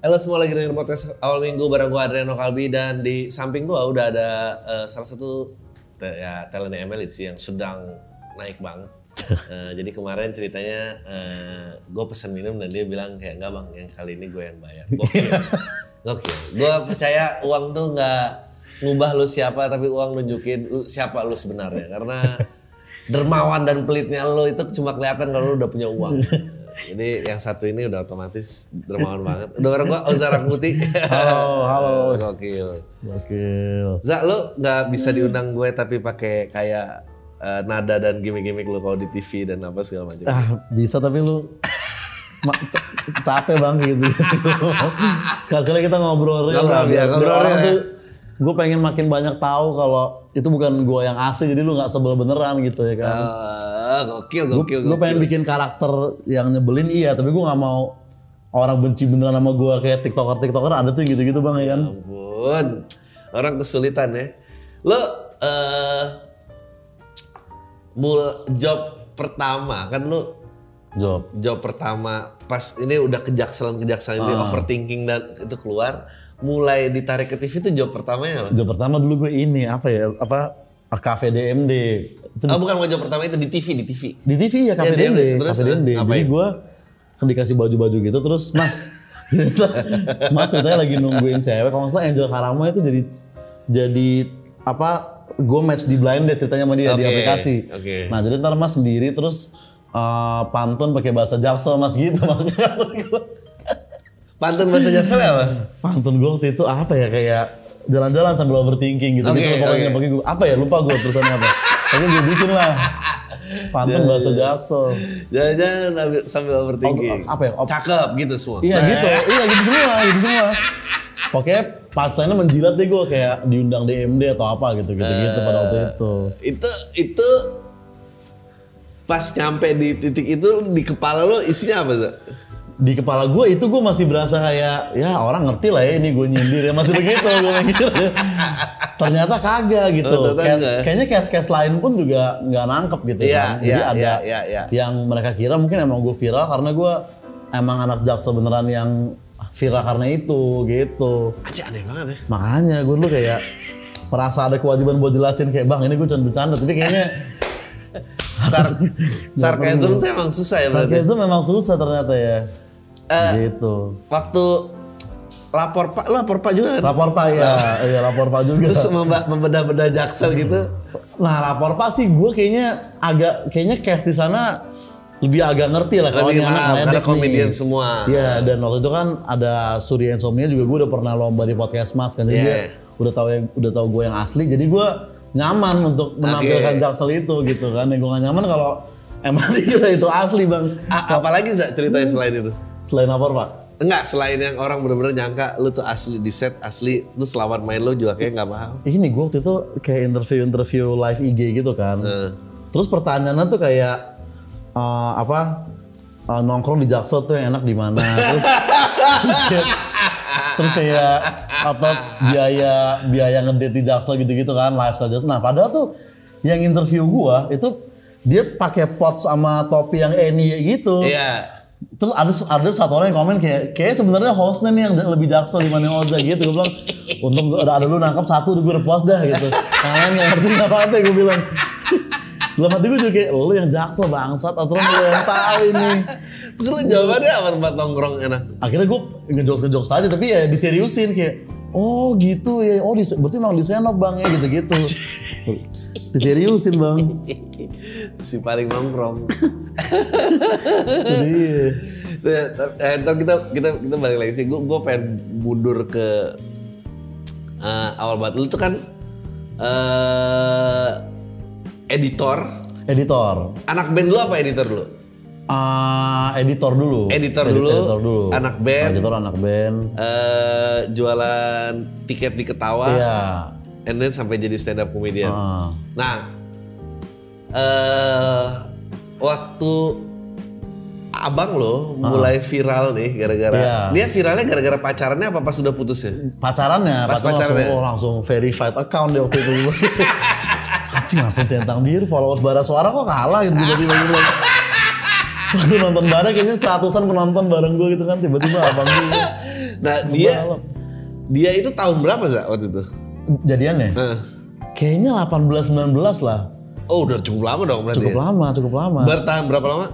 Halo semua lagi dengan podcast awal minggu bareng gue Adriano Kalbi dan di samping gue udah ada eh, salah satu te- ya talent ML sih yang sedang naik banget. Eh, jadi kemarin ceritanya gue pesan minum dan dia bilang kayak enggak bang yang kali ini gue yang bayar. Gokil. Gokil. Gue percaya uang tuh nggak ngubah lu siapa tapi uang nunjukin lu- siapa lu sebenarnya karena dermawan dan pelitnya lu itu cuma kelihatan kalau lu udah punya uang. Jadi yang satu ini udah otomatis dermawan banget. Udah orang gua Ozar Putih. Halo, halo. Gokil. Gokil. Za, lu nggak bisa diundang gue tapi pakai kayak eh, nada dan gimmick-gimmick lu kalau di TV dan apa segala macam. Ah, bisa tapi lu capek bang gitu. Sekali-sekali kita ngobrol ya, Ngobrol, biar biar, ngobrol biar ya. tuh gue pengen makin banyak tahu kalau itu bukan gue yang asli jadi lu nggak sebel beneran gitu ya kan. Ah, gokil, gokil, gue pengen bikin karakter yang nyebelin iya tapi gue nggak mau orang benci beneran sama gue kayak tiktoker tiktoker ada tuh gitu-gitu bang ya kan. ampun. Orang kesulitan ya. Lo eh mul job pertama kan lu Job. job pertama pas ini udah kejakselan kejakselan ini Ah. overthinking dan itu keluar mulai ditarik ke TV itu job pertamanya apa? Job pertama dulu gue ini apa ya apa cafe DMD. Itu Oh bukan job pertama itu di TV di TV. Di TV ya Ya, Cafe dia- DMD, terus, Cafe DMD. ngapain? Jadi gue kan dikasih baju-baju gitu terus Mas, Mas ternyata lagi nungguin cewek. Kalau nggak salah Angel Karamo itu jadi jadi apa? Gue match di blind date ceritanya sama dia di Oke, aplikasi. oke. Nah jadi ntar Mas sendiri terus eh, pantun pakai bahasa Jaksel Mas gitu makanya. Pantun bahasa Jaksel apa? pantun gue waktu itu apa ya kayak jalan-jalan sambil overthinking gitu Oke, gitu pokoknya oke. pakai gue apa ya lupa gue terusannya apa tapi gue bikin lah pantun bahasa Jaksel Jangan-jangan sambil- sambil overthinking. Apa ya? Cakep gitu semua. Iya Nah, gitu, iya gitu semua, gitu semua. Pokoknya pasalnya menjilat deh gue kayak diundang DMD atau apa gitu gitu gitu pada waktu itu. Itu itu pas nyampe di titik itu di kepala lo isinya apa sih? Di kepala gue itu gue masih berasa kayak ya orang ngerti lah ya ini gue nyindir ya masih begitu gue mikir. Ternyata kagak gitu. Oh, enggak. kayaknya case-case lain pun juga nggak nangkep gitu Iya, kan. Jadi iya, ada iya, iya, iya. yang mereka kira mungkin emang gue viral karena gue emang anak jaksel beneran yang viral karena itu gitu. Aja aneh banget ya. Makanya gue dulu kayak merasa ada kewajiban buat jelasin kayak bang ini gue cuma bercanda tapi kayaknya Sar sarkasm tuh emang susah ya berarti. sarkasm memang susah ternyata ya. Eh, gitu. Waktu lapor pak, lapor pak juga kan? Lapor pak ya, iya lapor pak juga. Terus membedah-bedah jaksel gitu. Nah lapor pak sih gue kayaknya agak kayaknya cast di sana lebih agak ngerti lah kalau ini anak karena komedian semua. Iya dan waktu itu kan ada Surya Insomnia juga gue udah pernah lomba di podcast Mas kan jadi dia udah tahu yang udah tahu gue yang asli jadi gue nyaman untuk menampilkan Oke. Jaksel itu gitu kan yang gue gak nyaman kalau emang itu asli bang A- apalagi Zak, ceritanya selain itu? Selain lapor pak Enggak, selain yang orang bener-bener nyangka lu tuh asli di set asli, terus lawan main lu juga kayak nggak paham. ini gue waktu itu kayak interview-interview live IG gitu kan. Eh. Terus pertanyaannya tuh kayak eh, apa eh, nongkrong di Jaksel tuh yang enak di mana? Terus terus kayak, terus kayak apa biaya biaya ngedate di Jaksel gitu-gitu kan lifestyle Jaksel. Nah padahal tuh yang interview gua itu dia pakai pot sama topi yang Eni gitu. Iya. Terus ada ada satu orang yang komen kayak kayak sebenarnya hostnya nih yang lebih jaksel dibanding Oza gitu. Gue bilang untung ada ada lu nangkap satu gue udah puas dah gitu. Yang lain nggak ngerti apa apa gue bilang. Dalam hati gue juga kayak lu yang jaksel bangsat atau lu yang tahu ini. Terus lu jawabannya apa tempat nongkrong enak? Akhirnya gue ngejokes ngejokes aja tapi ya diseriusin kayak Oh gitu ya, oh di, berarti emang di senop bang ya gitu-gitu. Diseriusin bang. si paling nongkrong. Jadi Nah, eh, kita kita kita balik lagi sih. Gue gue pengen mundur ke eh, awal banget. Lu tuh kan eh editor. editor. Anak band lu apa editor lu? Ah, editor dulu. Editor Edit- dulu, Editor dulu. anak band. Editor anak band. eh jualan tiket di Ketawa. Iya. and then sampai jadi stand up comedian. Heeh. Nah, eh waktu abang lo mulai viral nih gara-gara Iya. dia viralnya gara-gara pacarannya apa pas sudah putus ya? pacarannya, Pas pacaran pacarannya. langsung, oh, langsung verified account deh waktu itu. Anjing langsung centang biru, followers bara suara kok kalah gitu tiba-tiba gitu. Gue nonton bareng kayaknya seratusan penonton bareng gue gitu kan tiba-tiba abang gue. Nah dia dia itu tahun berapa sih waktu itu? Jadiannya? Eh. Kayaknya 18-19 lah. Oh udah cukup lama dong berarti. Cukup ya? lama, cukup lama. Bertahan berapa lama?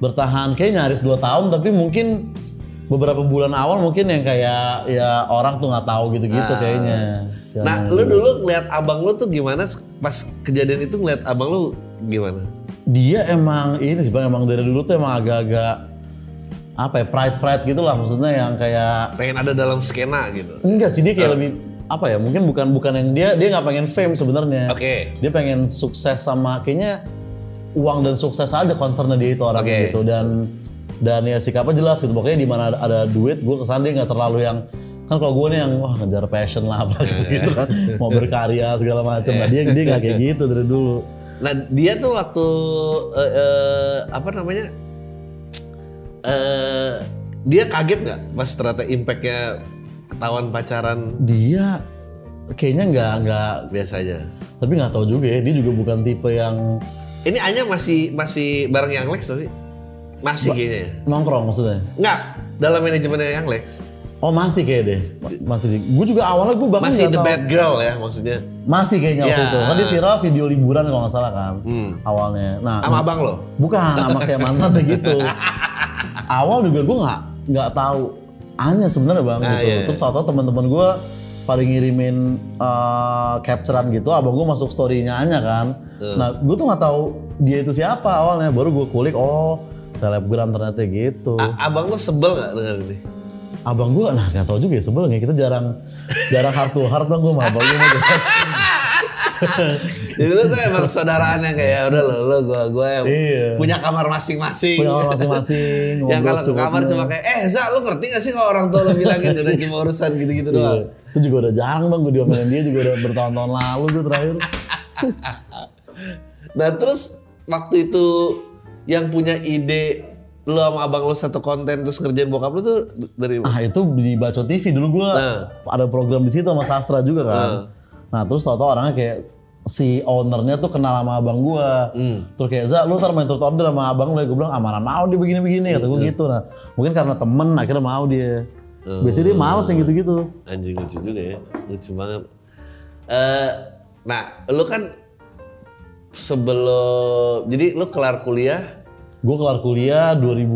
Bertahan kayaknya nyaris 2 tahun tapi mungkin beberapa bulan awal mungkin yang kayak ya orang tuh nggak tahu gitu-gitu kayaknya. Si Nah lu dulu ngeliat abang lu tuh gimana pas kejadian itu ngeliat abang lu gimana? dia emang ini sih bang emang dari dulu tuh emang agak-agak apa ya pride pride gitu lah maksudnya yang kayak Pengen ada dalam skena gitu. enggak sih dia kayak lebih apa ya mungkin bukan bukan yang dia dia nggak pengen fame sebenarnya. Oke. dia pengen sukses sama kayaknya uang dan sukses aja concernnya dia itu orang Oke. gitu. Dan dan ya sikapnya jelas gitu. Pokoknya di mana ada, ada duit gue ke sana dia nggak terlalu yang kan kalau gue nih yang wah ngejar passion lah apa gitu, gitu kan. Mau berkarya segala macam. Nah dia dia nggak kayak gitu dari dulu. Nah dia tuh waktu eh, eh, apa namanya? eh dia kaget nggak pas ternyata impactnya ketahuan pacaran dia kayaknya nggak nggak biasa aja. tapi nggak tahu juga ya dia juga bukan tipe yang Ini Anya masih masih bareng yang Lex sih? Masih kayaknya ya? nongkrong maksudnya Nggak, dalam manajemennya yang Lex. oh masih kayak deh Ma- masih gue juga awalnya gue bahkan Masih the tahu. bad girl ya maksudnya. masih kayaknya waktu Ya. itu kan dia viral video liburan kalau nggak salah kan Hmm. awalnya nah Sama abang lo? bukan sama kayak mantan gitu awal juga gue nggak nggak tahu Anya sebenarnya bang Ah, gitu. iya. terus tau-tau teman-teman gue pada ngirimin eh, capturean gitu abang gue masuk story-nya Anya kan. Nah gue tuh nggak tahu dia itu siapa awalnya baru gue kulik oh selebgram ternyata gitu. A- abang lo sebel nggak dengan ini? abang gue nah nggak tahu juga ya sebelumnya kita jarang jarang heart to heart bang gue sama abang gue Jadi lo tuh emang saudaraan yang kayak udah lo, lo gua gua yang Iya. punya kamar masing-masing. punya orang masing-masing yang kalau ke kamar cuma kayak eh Za lu ngerti gak sih kalau orang tua lo bilangin udah cuma urusan gitu-gitu Iya. doang. Itu juga udah jarang bang, gue diomelin dia juga udah bertahun-tahun lalu tuh terakhir. Nah terus waktu itu yang punya ide lo sama abang lo satu konten terus ngerjain bokap lo tuh dari Ah itu di Baco TV dulu gue Nah. ada program di situ sama Sastra juga kan. Nah. Nah terus tau-tau orangnya kayak si ownernya tuh kenal sama abang gue. Hmm. Terus kayak Za lu ntar main turut order sama abang lu ya. Gue bilang ah mana mau dia begini-begini kata gue gitu. Nah mungkin karena temen akhirnya mau dia. Biasanya dia males yang gitu-gitu. anjing lucu juga ya lucu banget. Eh nah lo kan sebelum jadi lo kelar kuliah Gue kelar kuliah 2000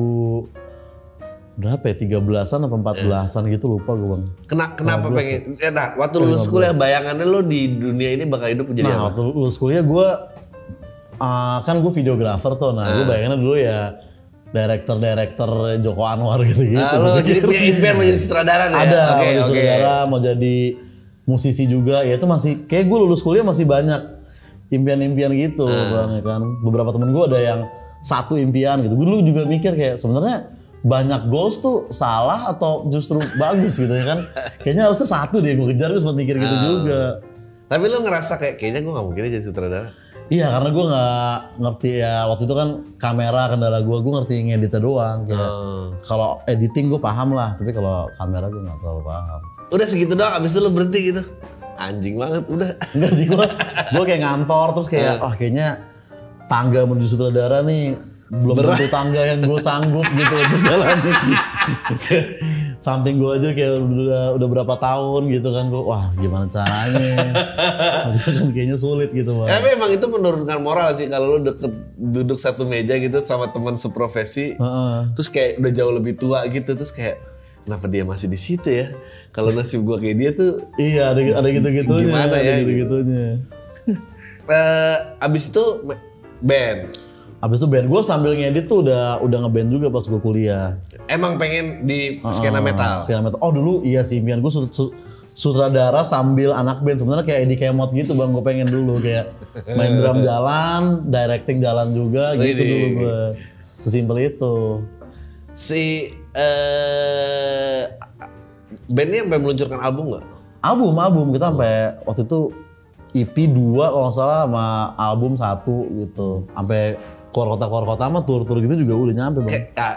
berapa ya 13-an apa 14-an gitu lupa gue bang. kena kenapa pengen eh, nah waktu lulus kuliah bayangannya lo di dunia ini bakal hidup jadi Nah apa? waktu lulus kuliah gue kan gue videografer tuh, nah gue bayangannya dulu ya director-director Joko Anwar gitu-gitu. Ah, lo jadi punya impian mau jadi sutradara nih Ada ya? mau jadi oke. saudara, mau jadi musisi juga, ya itu masih kayak gue lulus kuliah masih banyak impian-impian gitu, Ah. bang ya kan. Beberapa temen gue ada yang satu impian gitu. Gue dulu juga mikir kayak sebenarnya banyak goals tuh salah atau justru bagus gitu ya kan. Kayaknya harusnya satu deh gue kejar, gue sempat mikir gitu Ah. juga. Tapi lo ngerasa kayak kayaknya gue gak mungkin jadi sutradara. Iya karena gue nggak ngerti ya waktu itu kan kamera kendala gue, gue ngerti ngeditnya doang. Kayak Oh. kalau editing gue paham lah, tapi kalau kamera gue nggak terlalu paham. Udah segitu doang, abis itu lo berhenti gitu. Anjing banget, udah. Enggak sih gue, gue kayak ngantor terus kayak, wah kayaknya tangga menuju sutradara nih belum tentu tangga yang gue sanggup gitu untuk jalanin. Samping gue aja kayak udah udah berapa tahun gitu kan gue, wah gimana caranya? Kan kayaknya sulit gitu bang. Tapi emang itu menurunkan moral sih kalau lo deket duduk satu meja gitu sama teman seprofesi, Heeh. terus kayak udah jauh lebih tua gitu, terus kayak kenapa dia masih di situ ya? Kalau nasib gua kayak dia tuh, Iya ada ada gitu-gitunya. Gimana ya, Ada gitu-gitunya. eh abis itu band. Abis itu band gue sambil ngedit tuh udah udah ngeband juga pas gue kuliah. Emang pengen di skena Ah, metal. Skena metal. Oh dulu iya sih impian gue su- su- sutradara sambil anak band sebenarnya kayak Eddie Kemot gitu bang gue pengen dulu kayak main drum jalan, directing jalan juga gitu dulu gue. Sesimpel itu. Si eh bandnya sampai meluncurkan album nggak? Album album kita sampai waktu itu EP 2 kalau nggak salah sama album satu gitu. Sampai keluar kota keluar kota mah tur-tur gitu juga udah nyampe bang. Kayak, ah,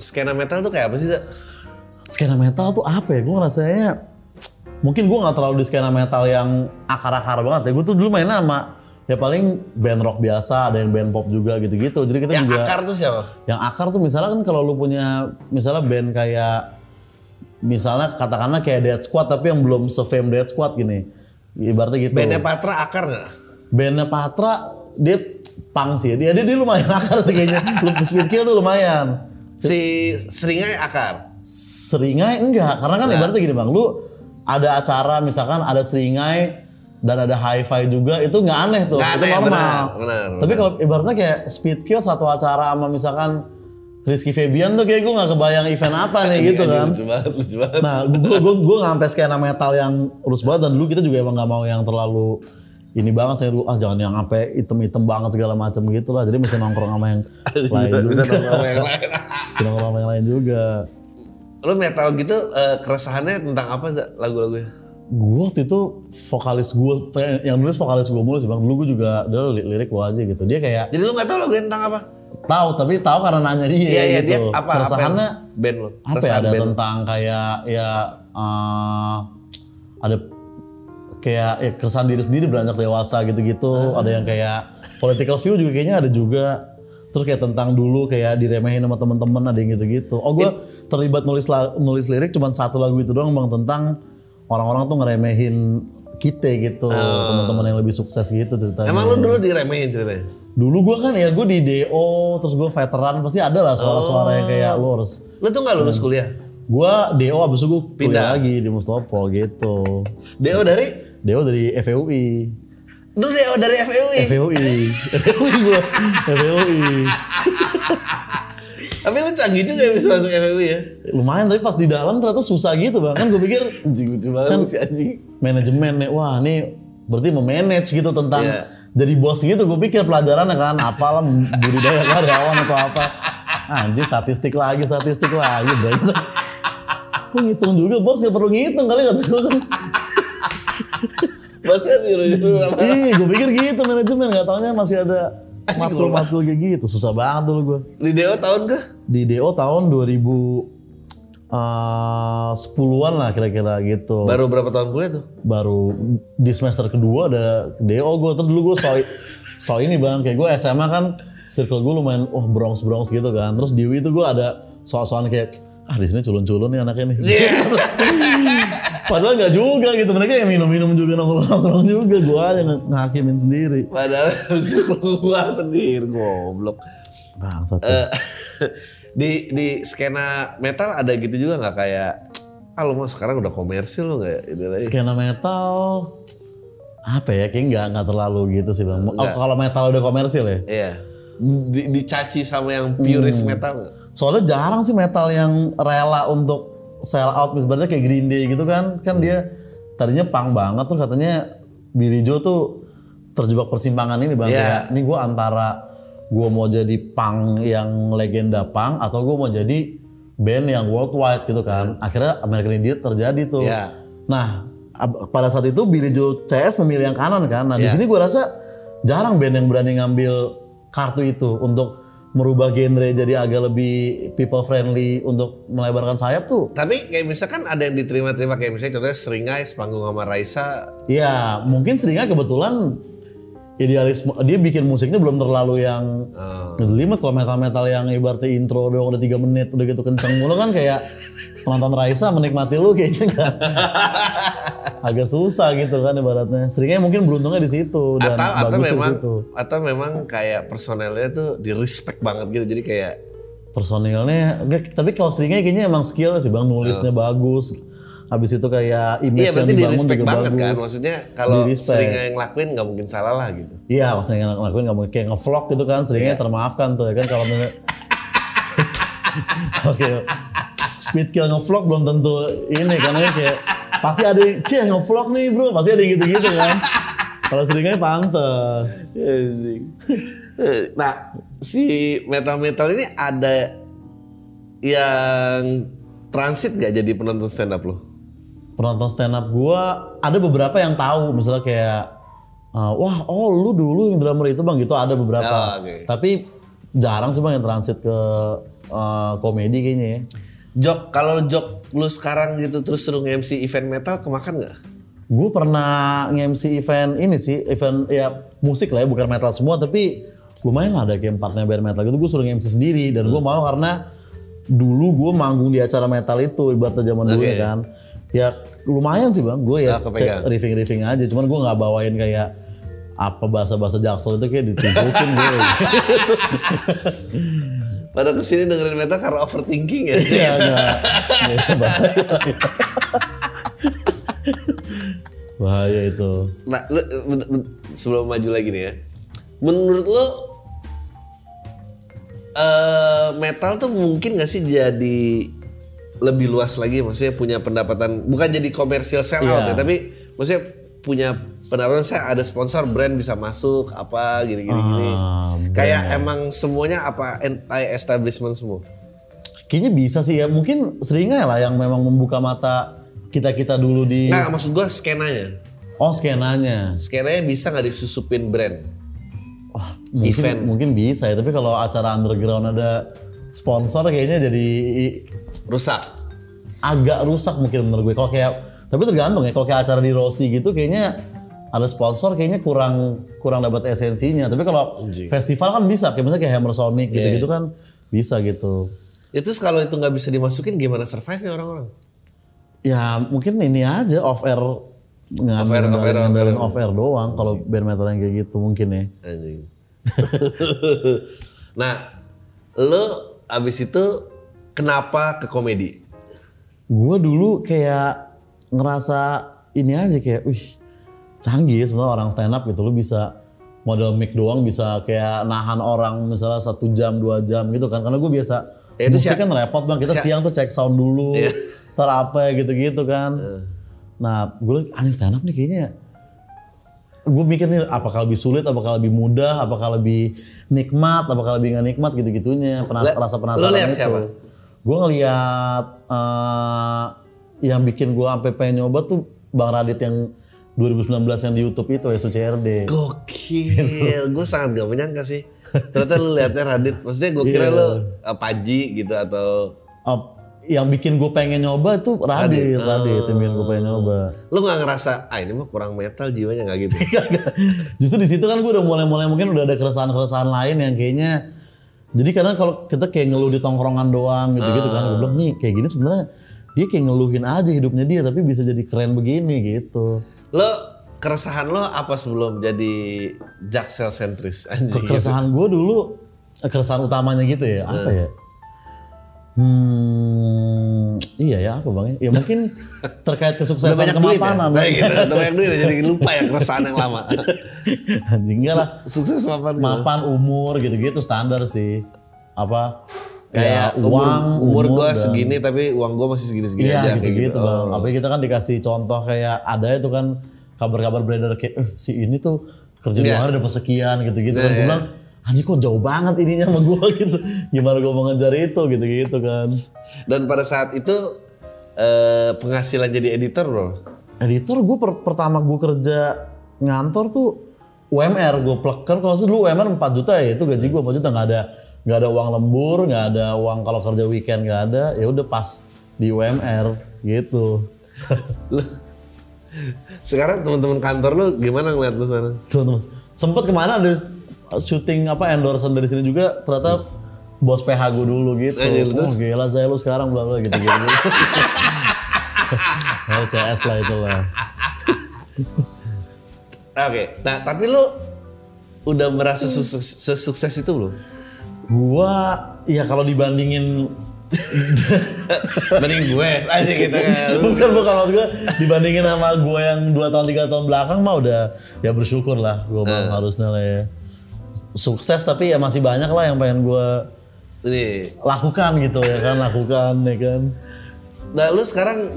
skena metal tuh kayak apa sih? Skena metal tuh apa ya? Gue ngerasanya mungkin gue nggak terlalu di skena metal yang akar-akar banget ya. Gue tuh dulu mainnya sama ya paling band rock biasa, ada yang band pop juga gitu-gitu. Jadi kita Yang juga akar tuh siapa? yang akar tuh misalnya kan kalau lu punya misalnya band kayak misalnya katakanlah kayak Dead Squad tapi yang belum se-fame Dead Squad gini. Ibaratnya gitu. Bandnya Patra akar nggak? Bandnya Patra dia pang sih. Dia dia, dia lumayan akar sih kayaknya. Lu Speed Kill tuh lumayan. Si Seringai akar. Seringai enggak, karena kan ibaratnya gini bang, lu ada acara misalkan ada seringai dan ada hi-fi juga, itu nggak aneh tuh, Nggak itu aneh, normal. benar, Tapi kalau ibaratnya kayak speed kill satu acara sama misalkan Rizky Febian tuh kayak gue nggak kebayang event apa nih gitu Anjing, kan. Lucu banget, lucu banget. Nah, gue gue gue nggak sampai skena metal yang urus banget dan dulu kita juga emang nggak mau yang terlalu ini banget saya dulu ah jangan yang sampai item-item banget segala macam gitu lah. Jadi mesti nongkrong sama yang lain bisa, juga. bisa nongkrong sama yang lain. Bisa nongkrong sama yang lain juga. Lu metal gitu eh, keresahannya tentang apa lagu-lagunya? Gue waktu itu vokalis gue, yang nulis vokalis gue mulu sih bang. Dulu gue juga, li- lirik lo aja gitu. Dia kayak Jadi lu nggak tahu lagunya tentang apa? tahu, tapi tahu karena nanya dia Iya, iya, gitu. dia apa? Keresahannya apa band lu? apa ya ada band tentang kayak ya eh, ada kayak ya, keresahan diri sendiri beranjak dewasa gitu-gitu. Ada yang kayak political view juga kayaknya ada juga. Terus kayak tentang dulu kayak diremehin sama temen-temen ada yang gitu-gitu. Oh gue terlibat nulis nulis lirik cuma satu lagu itu doang bang tentang orang-orang tuh ngeremehin kita gitu, teman-teman yang lebih sukses gitu ceritanya. Emang lu dulu diremehin ceritanya? Dulu gue kan ya gue di DO, terus gue veteran pasti ada lah suara-suara yang kayak lu harus Lu tuh nggak lulus kuliah? Gua DO abis itu gue Pindah. lagi di Mustopo gitu. DO dari? DO dari FEUI. Lu DO dari FEUI? FEUI. FEUI gue. FEUI. Tapi lu canggih juga ya bisa masuk FEUI ya? Lumayan tapi pas di dalam ternyata susah gitu bang. Kan gue pikir Anjing lucu banget Kan- si anjing. manajemen nih. Wah ini berarti memanage gitu tentang Iya. jadi bos gitu. Gue pikir pelajarannya kan apalah budidaya karyawan atau apa. Anjir statistik lagi, statistik lagi. Gue ngitung juga bos gak perlu ngitung kali kata gue nyuruh-nyuruh apa? Iya, gue pikir gitu manajemen, nggak taunya masih ada matkul-matkul kayak gitu. Susah banget dulu gue. Di DO tahun ke? Di DO tahun 2010-an lah kira-kira gitu. Baru berapa tahun kuliah tuh? Baru di semester kedua ada DO gue. Terus dulu gue so, so ini bang, kayak gue SMA kan circle gue lumayan, wah bronx-bronx gitu kan. Terus di UI itu gue ada soal-soal kayak, ah di sini culun-culun nih anaknya nih. Iya. Padahal nggak juga gitu, mereka yang minum-minum juga nongkrong-nongkrong juga. Gue aja ng- ngakimin sendiri. Padahal harus keluar sendiri goblok. Bangsat. Eh, di di skena metal ada gitu juga nggak kayak ah lu mah sekarang udah komersil lu nggak itu lagi skena metal apa ya kayak nggak nggak terlalu gitu sih bang. Oh, kalau metal udah komersil ya. iya di, dicaci sama yang purist Hmm. metal? Soalnya jarang sih metal yang rela untuk sell out misalnya kayak Green Day gitu kan. Kan dia tadinya punk banget tuh katanya Billy Joe tuh terjebak persimpangan ini bang. Kayak ini gue antara gue mau jadi punk yang legenda punk atau gue mau jadi band yang worldwide gitu kan. Akhirnya American Idiot terjadi tuh. Iya. Nah, pada saat itu Billy Joe CS memilih yang kanan kan. Nah, di Iya. sini gue rasa jarang band yang berani ngambil kartu itu untuk merubah genre jadi agak lebih people friendly untuk melebarkan sayap tuh. tapi kayak misalkan ada yang diterima-terima kayak misalnya contohnya Seringai sepanggung sama Raisa. Ya, mungkin seringnya kebetulan idealisme dia bikin musiknya belum terlalu yang ngejelimet kalau metal-metal yang ibaratnya intro doang udah tiga menit udah gitu kenceng mulu kan kayak penonton Raisa menikmati lu kayaknya kan agak susah gitu kan ibaratnya. Seringnya mungkin beruntungnya di situ dan atau atau di memang situ. atau memang kayak personelnya tuh di respect banget gitu jadi kayak Personilnya, enggak, tapi kalau seringnya kayaknya emang skill sih bang nulisnya bagus. Habis itu kayak image iya berarti yang di dibangun respect juga banget bagus. kan maksudnya kalau Di. Seringai yang ngelakuin nggak mungkin salah lah gitu Iya, maksudnya yang ngelakuin nggak mungkin kayak ngevlog gitu kan, seringnya Iya. termaafkan tuh ya kan kalau misalnya Oke, speed kill ngevlog belum tentu ini karena kayak pasti ada yang cie ngevlog nih bro, pasti ada yang gitu-gitu kan. kalau seringnya pantas. Nah, si metal-metal ini ada yang transit gak jadi penonton stand up lo? Penonton stand up gua ada beberapa yang tahu, misalnya kayak uh, wah oh lu dulu yang drummer itu bang gitu ada beberapa. Oh, oke. Tapi jarang sih bang yang transit ke uh, komedi kayaknya ya. Jok, kalau Jok lu sekarang gitu terus suruh MC event metal kemakan nggak? Gue pernah nge-MC event ini sih, event ya musik lah ya, bukan metal semua, tapi lumayan lah ada kayak empatnya band metal gitu. Gue suruh nge-MC sendiri dan gue mau karena dulu gue manggung di acara metal itu ibaratnya zaman dulu Oke. ya kan. Ya lumayan sih bang, gue ya Ah, kepegang. cek riffing-riffing aja. Cuman gue nggak bawain kayak apa bahasa-bahasa jaksel itu kayak ditibukin gue. Pada ke sini dengerin metal karena overthinking ya. Iya enggak. Ya, bahaya. itu. Nah, lu, sebelum maju lagi nih ya. Menurut lu eh metal tuh mungkin gak sih jadi lebih luas lagi maksudnya punya pendapatan bukan jadi komersial sell out Iya. ya, tapi maksudnya punya pendapatan saya ada sponsor brand bisa masuk apa gini-gini gini. Ah, Kayak emang semuanya apa anti establishment semua. Kayaknya bisa sih ya. Mungkin seringnya lah yang memang membuka mata kita-kita dulu di Nah, maksud gua skenanya. oh skenanya. Skenanya bisa nggak disusupin brand? Wah, mungkin, Event. mungkin bisa ya. Tapi kalau acara underground ada sponsor kayaknya jadi Rusak. agak rusak mungkin menurut gue. Kalau kayak tapi tergantung ya. Kalau kayak acara di Rossi gitu kayaknya ada sponsor kayaknya kurang kurang dapat esensinya. Tapi kalau festival kan bisa. Kayak misalnya kayak Hammer Sonic gitu-gitu kan bisa gitu. Ya terus kalau itu nggak bisa dimasukin gimana survive-nya orang-orang? Ya mungkin ini aja off air Off air, off air, off air. off air doang kalau band metal yang kayak gitu mungkin ya. Anjing. nah, lo abis itu kenapa ke komedi? Gue dulu kayak ngerasa ini aja kayak, wih canggih ya sebenarnya orang stand up gitu. Lo bisa model mic doang bisa kayak nahan orang misalnya satu jam dua jam gitu kan. Karena gue biasa Ya, itu musik siap- kan repot bang. Kita siap- siang tuh cek sound dulu Iya. ntar apa ya gitu-gitu kan. Nah gue anjing stand up nih kayaknya. Gue mikir nih apakah lebih sulit apakah lebih mudah apakah lebih nikmat apakah lebih nggak nikmat gitu-gitunya. Penas rasa lu penasaran lihat itu. Siapa? gue ngeliat eh, yang bikin gue sampai pengen nyoba tuh bang Radit yang 2019 yang di YouTube itu ya SUCRD Gokil, gue sangat gak menyangka sih. Ternyata lu liatnya Radit, maksudnya gue kira Iya. lu uh, Paji gitu atau yang bikin gue pengen nyoba tuh Radit, Radit. Radit, yang bikin gue pengen nyoba. lu nggak ngerasa ah ini mah kurang metal jiwanya nggak gitu? Justru di situ kan gue udah mulai-mulai mungkin udah ada keresahan-keresahan lain yang kayaknya jadi kadang kalau kita kayak ngeluh di tongkrongan doang gitu-gitu kan gue bilang nih kayak gini sebenarnya dia kayak ngeluhin aja hidupnya dia tapi bisa jadi keren begini gitu. lo keresahan lo apa sebelum jadi jaksel sentris anjing? Keresahan gue dulu eh, keresahan utamanya gitu ya apa ya? Hmm, iya ya apa bang? Ya mungkin terkait Udah kesuksesan banyak duit ya? kemapanan. Nah, gitu. Udah banyak duit ya, jadi lupa ya keresahan yang lama. Anjing enggak lah. Sukses mapan mapan umur gitu-gitu standar sih apa Kayak ya, umur, uang umur gue dan- segini tapi uang gue masih segini-segini iya aja kayak gitu-gitu gitu. bang Oh. apalagi kita kan dikasih contoh kayak ada itu kan kabar-kabar beredar kayak eh si ini tuh kerja Iya. dua hari dapat sekian gitu-gitu kan Iya, gue iya. bilang anjing kok jauh banget ininya sama gue gitu gimana gue mau ngejar itu gitu-gitu kan Dan pada saat itu eh, penghasilan jadi editor bro. editor gue pertama gue kerja ngantor tuh UMR gue plek kan kalau dulu UMR 4 juta ya itu gaji gue 4 juta nggak ada nggak ada uang lembur nggak ada uang kalau kerja weekend nggak ada ya udah pas di UMR gitu Sekarang teman-teman kantor lu gimana ngeliat lu sekarang? tuh sempet ke mana ada syuting apa endorsement dari sini juga ternyata bos PH gue dulu gitu Anjir, oh terus? gila saya lu sekarang bla bla gitu gitu, LCS lah itu lah Oke, nah tapi lu udah merasa sukses, sesukses itu belum? Gua ya kalau dibandingin Mending gue aja gitu kan. bukan bukan maksud gue dibandingin sama gue yang dua tahun tiga tahun belakang mah udah ya bersyukur lah gue Eh. harusnya lah ya sukses tapi ya masih banyak lah yang pengen gue Nih, lakukan gitu ya kan lakukan ya kan nah lu sekarang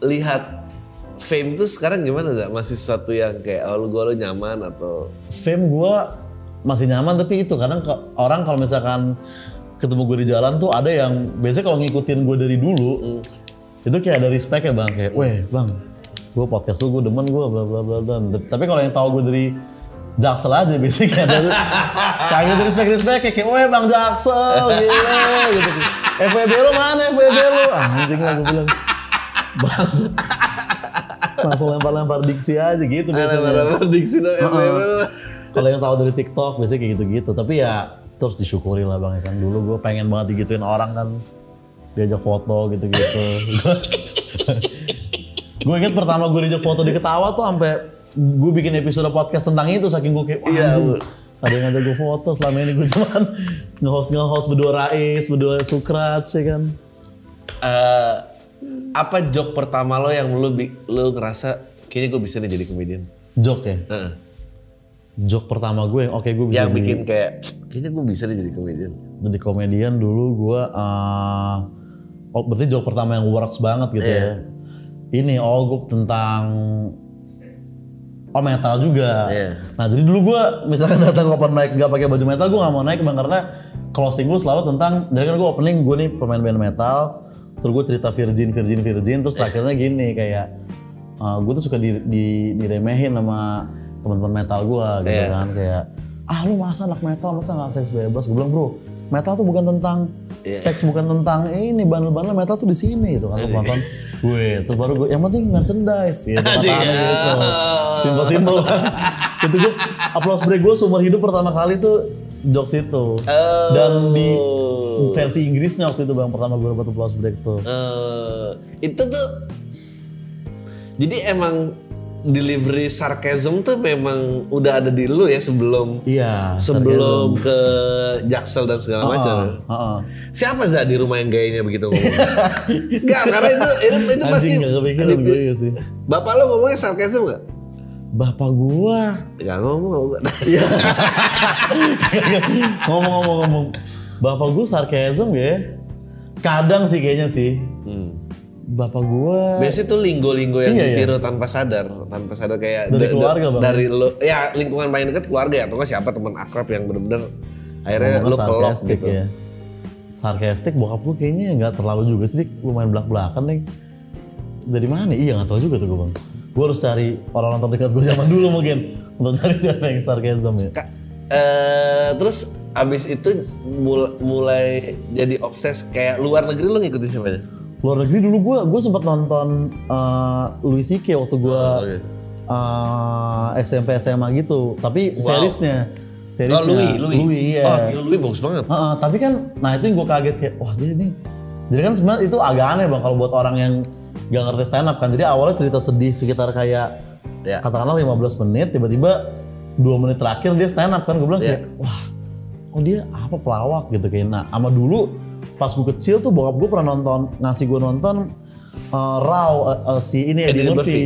melihat fame tuh sekarang gimana Zak? Masih sesuatu yang kayak oh, lu gue lu nyaman atau fame gue masih nyaman tapi itu kadang ke- orang kalau misalkan ketemu gue di jalan tuh ada yang biasanya kalau ngikutin gue dari dulu itu kayak ada respect ya bang kayak weh bang gue podcast lu gue demen gue bla bla bla bla. Tapi kalau yang tahu gue dari Jaksel aja biasanya dari kayak gitu respect respect kayak, kayak weh bang Jaksel gila gitu. FWB lu mana FWB lu? Anjing lah gue bilang. Bangsa. Langsung lempar-lempar diksi aja gitu biasanya. Lempar-lempar diksi dong, FWB lu. Kalau yang tahu dari TikTok biasanya kayak gitu-gitu. Tapi ya terus disyukuri lah bang ya kan. Dulu gue pengen banget digituin orang kan. Diajak foto gitu-gitu. gue inget pertama gue diajak foto di ketawa tuh sampai gue bikin episode podcast tentang itu saking gue kayak wah Iya. Ada yang ngajak gue foto selama ini gue cuman nge-host nge-host berdua Rais, berdua Sukrat ya kan. Eh, apa joke pertama lo yang bi- lu ngerasa kayaknya gue bisa nih jadi komedian? Joke ya. Heeh. Joke pertama gue yang oke gue bisa Yang bikin kayak kayaknya gue bisa nih jadi komedian. jadi komedian dulu gue eh oh berarti joke pertama yang works banget gitu Iya. ya ini oh gue tentang oh metal juga Iya. nah jadi dulu gue misalkan datang open mic gak pakai baju metal gue gak mau naik bang karena closing gue selalu tentang jadi kan gue opening gue nih pemain band metal terus gue cerita virgin virgin virgin terus terakhirnya gini kayak gue tuh suka di, di- diremehin sama teman-teman metal gue gitu Iya. kan kayak ah lu masa anak metal masa nggak seks bebas gue bilang bro metal tuh bukan tentang Iya. seks bukan tentang ini bandel-bandel metal tuh di sini gitu kan nonton gue terus baru gue yang penting merchandise gitu Anjing, kata-kata ya. gitu simpel simpel itu gue applause break gue seumur hidup pertama kali tuh jokes itu Oh. dan di versi Inggrisnya waktu itu bang pertama gue dapat applause break tuh Eh, itu tuh jadi emang delivery sarcasm tuh memang udah ada di lu ya sebelum iya sebelum ke Jaksel dan segala macam. sarcasm. Heeh. Siapa za di rumah yang gayanya begitu ngomong? Enggak, karena itu itu, itu pasti gak kepikiran gue ya sih Bapak lo ngomongnya sarcasm nggak? bapak gua Enggak ngomong. Iya. Ngomong-ngomong-ngomong, bapak gue sarkasm ya. Kadang sih kayaknya sih. Bapak gue Biasanya tuh linggo-linggo yang Iya, iya. ditiru tanpa sadar, tanpa sadar kayak Dari da- da- keluarga, Bang. Dari lo, ya lingkungan paling dekat keluarga ya, atau siapa teman akrab yang bener-bener akhirnya lo kelok gitu. ya. Sarkastik bokap gue kayaknya nggak terlalu juga sih, lumayan belak-belakan nih. Dari mana? Iya nggak tahu juga tuh gue bang. Gue harus cari orang-orang terdekat gue zaman dulu mungkin untuk cari siapa yang sarkasm ya. Kak, eh, terus abis itu mul- mulai jadi obses kayak luar negeri lo ngikutin siapa aja? Luar negeri dulu gue gue sempat nonton eh, Louis C.K. waktu gue Oke. eh, SMP SMA gitu. Tapi Wow. seriesnya, seriesnya Oh Louis, Louis. Louis iya. Oh, gila, Louis bagus banget. Heeh, tapi kan, nah itu yang gue kaget kayak, wah dia nih. Jadi kan sebenarnya itu agak aneh bang kalau buat orang yang gak ngerti stand up kan. Jadi awalnya cerita sedih sekitar kayak Ya. katakanlah 15 menit, tiba-tiba dua menit terakhir dia stand up kan. Gue bilang Ya. kayak, wah, oh dia apa pelawak gitu kayak. Nah, sama dulu pas gue kecil tuh bokap gue pernah nonton ngasih gue nonton uh, Raw uh, uh, si ini Eddie, Eddie Murphy.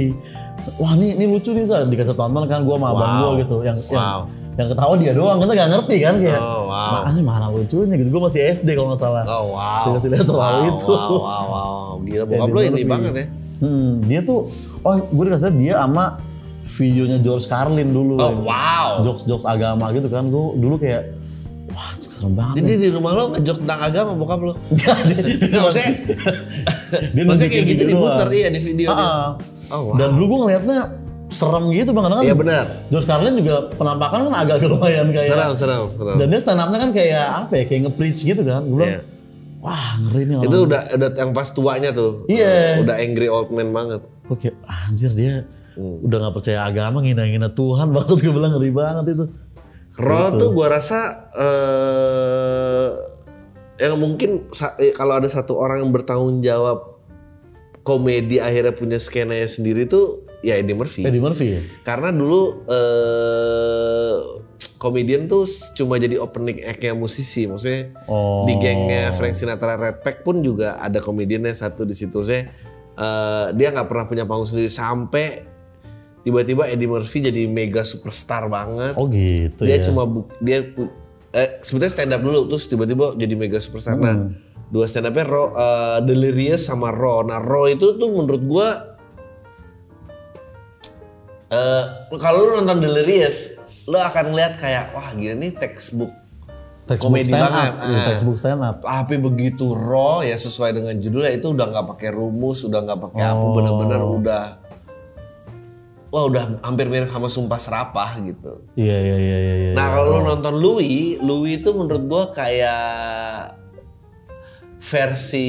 Wah nih, ini lucu nih Sa. dikasih tonton kan gue sama abang Wow. gue gitu yang, yang Wow. yang ketawa dia doang kita gak ngerti kan kayak Oh, wow. mana mana lucunya gitu gue masih SD kalau nggak salah Oh wow. Dikasih lihat Raw wow, itu. Wow, wow, wow. Gila bokap lo ini Murphy. banget ya. hmm, dia tuh oh gue dikasih dia sama videonya George Carlin dulu Oh yang wow. jokes jokes agama gitu kan gue dulu kayak serem banget Jadi di rumah lo ngejok tentang agama bokap lo? Enggak, dia, dia Nggak, maksudnya, dia maksudnya kayak gitu gitu diputer iya di video. Ah, Oh wow. dan dulu gue ngeliatnya serem gitu bang karena kan Iya benar. George Carlin juga penampakan kan agak-agak lumayan kayak Seram, seram, seram. dan dia stand up-nya kan kayak apa ya kayak nge-preach gitu kan gue bilang Iya. wah ngeri nih orang Itu udah udah yang pas tuanya tuh. Iya. Udah angry old man banget. Kayak anjir dia Hmm. udah gak percaya agama ngina-ngina Tuhan maksud gue bilang ngeri banget itu. Raw Gitu. tuh gua rasa eh yang mungkin eh, kalau ada satu orang yang bertanggung jawab komedi akhirnya punya skenanya sendiri tuh ya Eddie Murphy. Eddie Murphy ya? Karena dulu eh komedian tuh cuma jadi opening act-nya musisi, maksudnya Oh. di gengnya Frank Sinatra Red Pack pun juga ada komediannya satu di situ. Saya eh, dia nggak pernah punya panggung sendiri sampai tiba-tiba Eddie Murphy jadi mega superstar banget. Oh gitu dia ya. cuma bu- dia pu- eh, sebetulnya stand up dulu terus tiba-tiba jadi mega superstar. Nah, Hmm. dua stand upnya Raw, eh, Delirious sama Raw. Nah, Raw itu tuh menurut gua eh kalau lu nonton Delirious, lu akan ngeliat kayak wah gila nih textbook textbook komedi stand banget. up. Iya, Ah. textbook stand up. tapi begitu raw ya sesuai dengan judulnya itu udah nggak pakai rumus, udah nggak pakai apa, Oh. bener-bener udah wah udah hampir mirip sama Sumpah Serapah gitu. Iya iya iya iya. iya. Nah kalau lu nonton Louis, Louis itu menurut gua kayak versi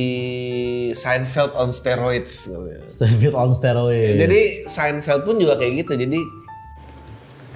Seinfeld on steroids. gitu ya. David on steroid. Jadi Seinfeld pun juga kayak gitu. Jadi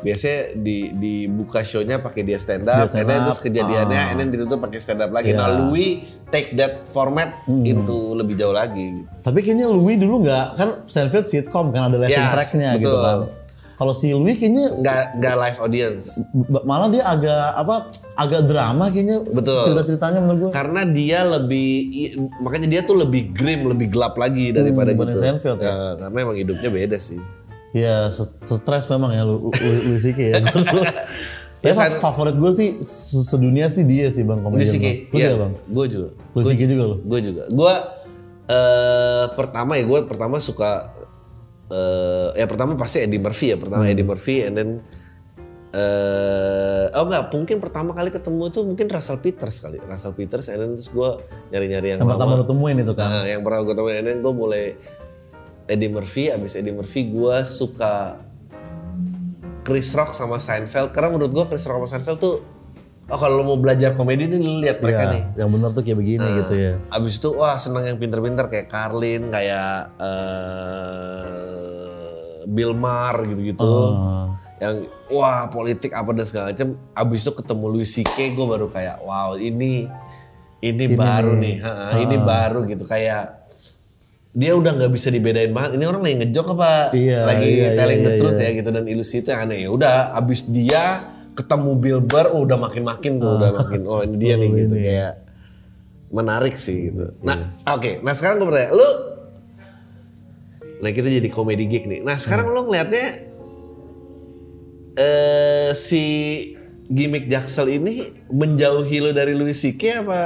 biasanya di dibuka show-nya pakai dia stand up, Dia stand up, terus kejadiannya ah. and ditutup pakai stand up lagi. Iya. Nah, Louis take that format Hmm. into lebih jauh lagi. Tapi kayaknya Louis dulu nggak kan Seinfeld sitcom kan ada laughing Ya, track-nya gitu kan. Kalau si Louis kayaknya Nggak nggak live audience. malah dia agak apa agak drama kayaknya Betul. cerita-ceritanya menurut gua. Karena dia lebih makanya dia tuh lebih grim, lebih gelap lagi daripada dibanding gitu. Seinfeld ya? karena emang hidupnya beda sih. Ya st- stres memang ya Louis C.K. ya. Ya, ya Sein- favorit gue sih se- sedunia sih dia sih bang komedian. Louis C.K. Iya, bang. Gue juga. Louis C.K. juga lo. Gue juga. Gue eh pertama ya gue pertama suka eh ya pertama pasti Eddie Murphy ya pertama Hmm. Eddie Murphy and then eh oh enggak mungkin pertama kali ketemu tuh mungkin Russell Peters kali Russell Peters and then terus gue nyari-nyari yang Yang pertama lama lu temuin itu kan. Nah, yang pernah gue temuin and then gue mulai Eddie Murphy abis Eddie Murphy gue suka Chris Rock sama Seinfeld karena menurut gue Chris Rock sama Seinfeld tuh oh kalau lo mau belajar komedi nih lu lihat mereka Iya, nih yang benar tuh kayak begini gitu ya. Abis itu wah seneng yang pinter-pinter kayak Carlin, kayak eh Bill Maher gitu-gitu. Oh. Yang wah politik apa dan segala macam. Abis itu ketemu Louis C.K. gue baru kayak wow ini ini, baru nih, Ha, ini Ah. baru gitu kayak dia udah nggak bisa dibedain banget. Ini orang lagi ngejok apa Iya, lagi iya, telling iya, the iya, truth iya. ya gitu dan ilusi itu yang aneh. Ya udah abis dia ketemu Bill Burr oh, udah makin-makin tuh udah makin oh ini dia nih Oh, gitu ini. kayak menarik sih gitu. Nah, oke. Nah, sekarang gue bertanya, lu Nah, kita jadi komedi geek nih. Nah, sekarang lu ngelihatnya eh si gimmick Jaksel ini menjauhi lu dari Louis C.K. apa?